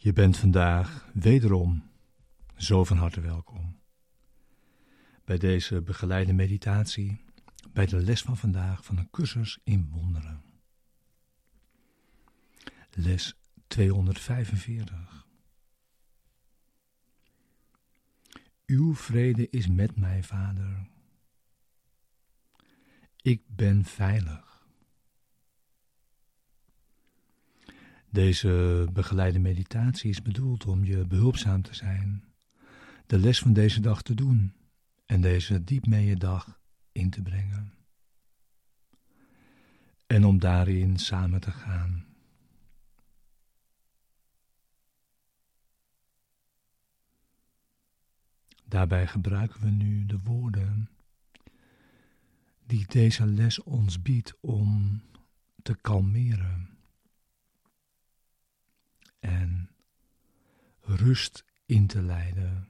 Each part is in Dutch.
Je bent vandaag wederom zo van harte welkom bij deze begeleide meditatie, bij de les van vandaag van een cursus in wonderen. Les 245. Uw vrede is met mij, Vader. Ik ben veilig. Deze begeleide meditatie is bedoeld om je behulpzaam te zijn, de les van deze dag te doen en deze diep mee dag in te brengen. En om daarin samen te gaan. Daarbij gebruiken we nu de woorden die deze les ons biedt om te kalmeren rust in te leiden.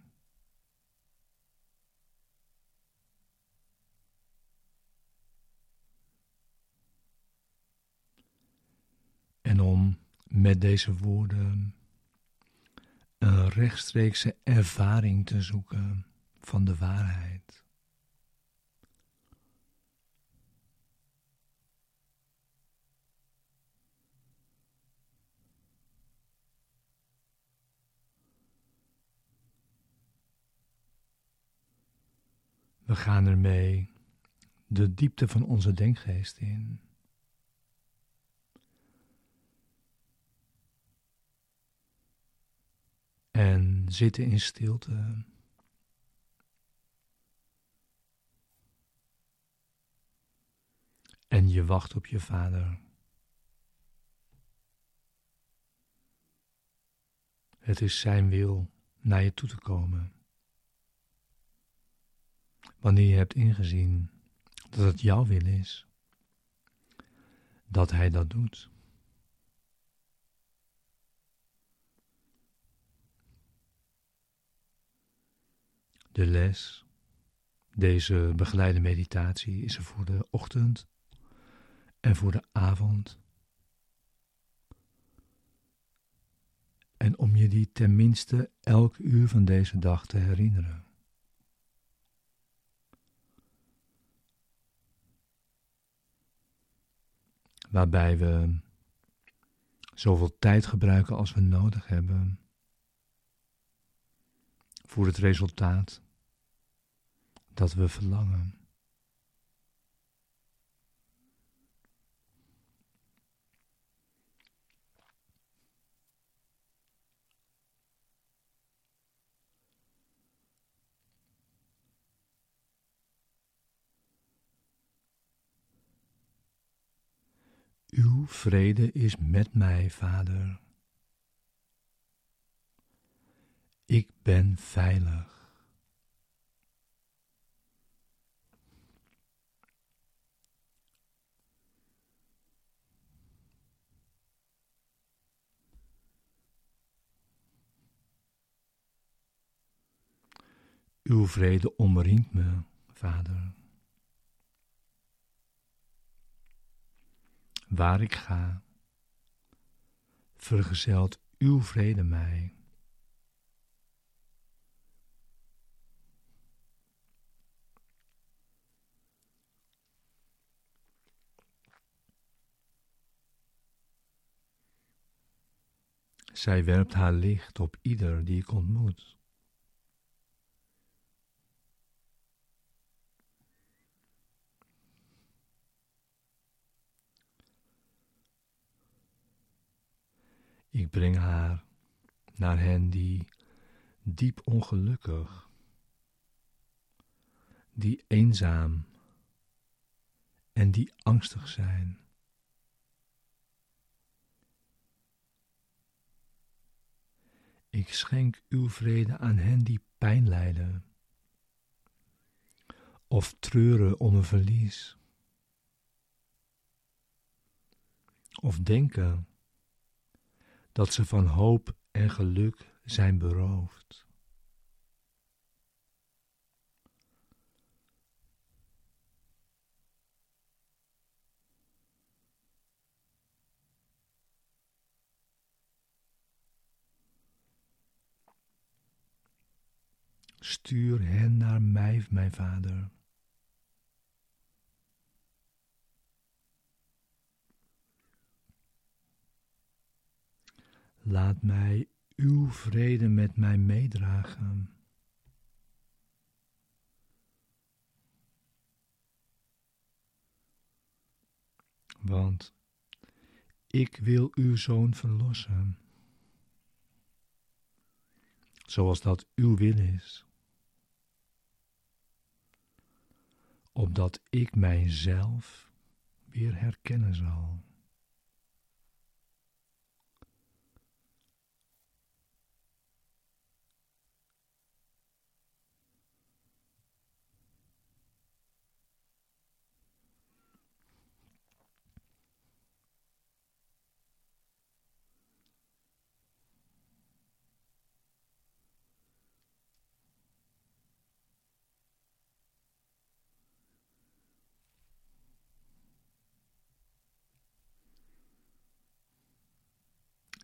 En om met deze woorden een rechtstreekse ervaring te zoeken van de waarheid. We gaan ermee de diepte van onze denkgeest in. En zitten in stilte. En je wacht op je vader. Het is zijn wil naar je toe te komen wanneer je hebt ingezien dat het jouw wil is, dat Hij dat doet. De les, deze begeleide meditatie, is er voor de ochtend en voor de avond. En om je die tenminste elk uur van deze dag te herinneren. Waarbij we zoveel tijd gebruiken als we nodig hebben voor het resultaat dat we verlangen. Uw vrede is met mij, Vader. Ik ben veilig. Uw vrede omringt me, Vader. Waar ik ga, vergezelt uw vrede mij. Zij werpt haar licht op ieder die ik ontmoet. Ik breng haar naar hen die diep ongelukkig, die eenzaam en die angstig zijn. Ik schenk uw vrede aan hen die pijn lijden of treuren om een verlies. Of denken dat ze van hoop en geluk zijn beroofd. Stuur hen naar mij, mijn vader. Laat mij uw vrede met mij meedragen. Want ik wil uw zoon verlossen, zoals dat uw wil is, opdat ik mijzelf weer herkennen zal.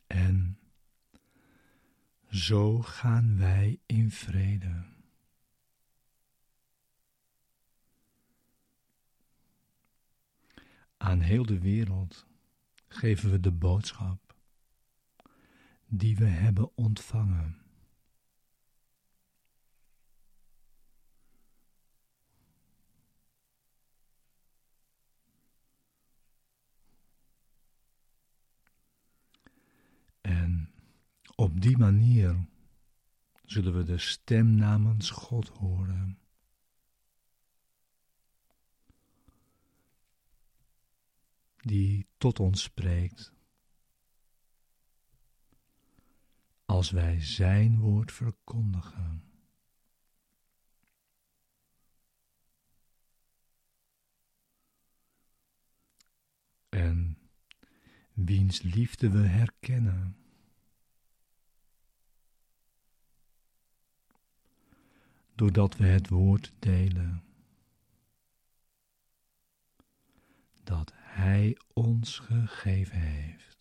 En zo gaan wij in vrede. Aan heel de wereld geven we de boodschap die we hebben ontvangen. En op die manier zullen we de stem namens God horen. Die tot ons spreekt. Als wij Zijn woord verkondigen. En wiens liefde we herkennen. Doordat we het woord delen dat Hij ons gegeven heeft.